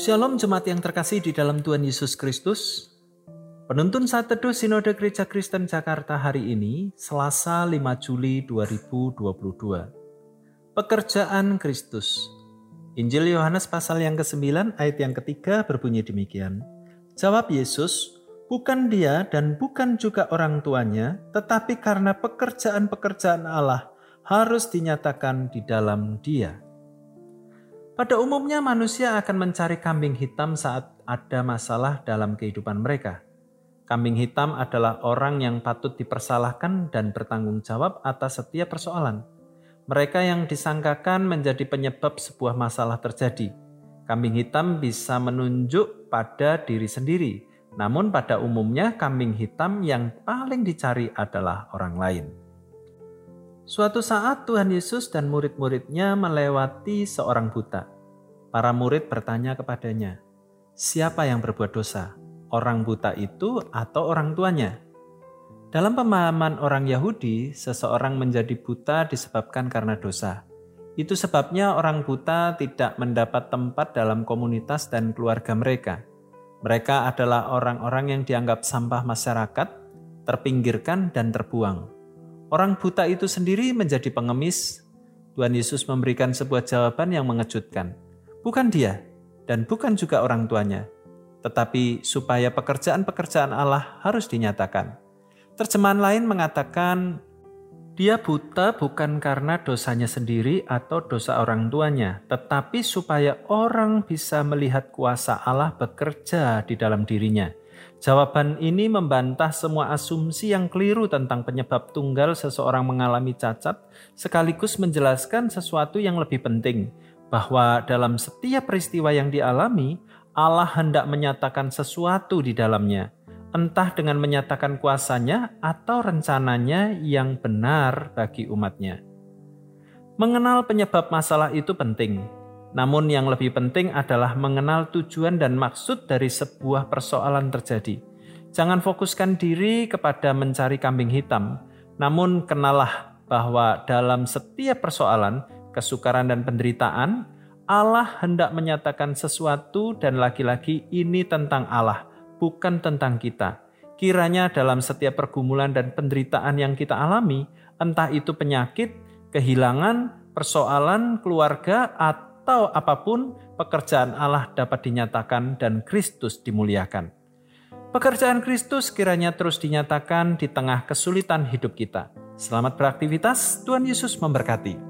Shalom jemaat yang terkasih di dalam Tuhan Yesus Kristus. Penuntun saat teduh Sinode Gereja Kristen Jakarta hari ini, Selasa 5 Juli 2022. Pekerjaan Kristus. Injil Yohanes pasal yang ke-9 ayat yang ketiga berbunyi demikian. Jawab Yesus, bukan dia dan bukan juga orang tuanya, tetapi karena pekerjaan-pekerjaan Allah harus dinyatakan di dalam dia. Pada umumnya manusia akan mencari kambing hitam saat ada masalah dalam kehidupan mereka. Kambing hitam adalah orang yang patut dipersalahkan dan bertanggung jawab atas setiap persoalan. Mereka yang disangkakan menjadi penyebab sebuah masalah terjadi. Kambing hitam bisa menunjuk pada diri sendiri, namun pada umumnya kambing hitam yang paling dicari adalah orang lain. Suatu saat Tuhan Yesus dan murid-muridnya melewati seorang buta. Para murid bertanya kepadanya, siapa yang berbuat dosa? Orang buta itu atau orang tuanya? Dalam pemahaman orang Yahudi, seseorang menjadi buta disebabkan karena dosa. Itu sebabnya orang buta tidak mendapat tempat dalam komunitas dan keluarga mereka. Mereka adalah orang-orang yang dianggap sampah masyarakat, terpinggirkan, dan terbuang. Orang buta itu sendiri menjadi pengemis. Tuhan Yesus memberikan sebuah jawaban yang mengejutkan. Bukan dia dan bukan juga orang tuanya, tetapi supaya pekerjaan-pekerjaan Allah harus dinyatakan. Terjemahan lain mengatakan, dia buta bukan karena dosanya sendiri atau dosa orang tuanya, tetapi supaya orang bisa melihat kuasa Allah bekerja di dalam dirinya. Jawaban ini membantah semua asumsi yang keliru tentang penyebab tunggal seseorang mengalami cacat, sekaligus menjelaskan sesuatu yang lebih penting, bahwa dalam setiap peristiwa yang dialami, Allah hendak menyatakan sesuatu di dalamnya, entah dengan menyatakan kuasanya atau rencananya yang benar bagi umatnya. Mengenal penyebab masalah itu penting, namun yang lebih penting adalah mengenal tujuan dan maksud dari sebuah persoalan terjadi. Jangan fokuskan diri kepada mencari kambing hitam, namun kenalah bahwa dalam setiap persoalan, kesukaran dan penderitaan, Allah hendak menyatakan sesuatu dan lagi-lagi ini tentang Allah, bukan tentang kita. Kiranya dalam setiap pergumulan dan penderitaan yang kita alami, entah itu penyakit, kehilangan, persoalan keluarga, atau atau apa pun pekerjaan Allah dapat dinyatakan dan Kristus dimuliakan. Pekerjaan Kristus kiranya terus dinyatakan di tengah kesulitan hidup kita. Selamat beraktivitas, Tuhan Yesus memberkati.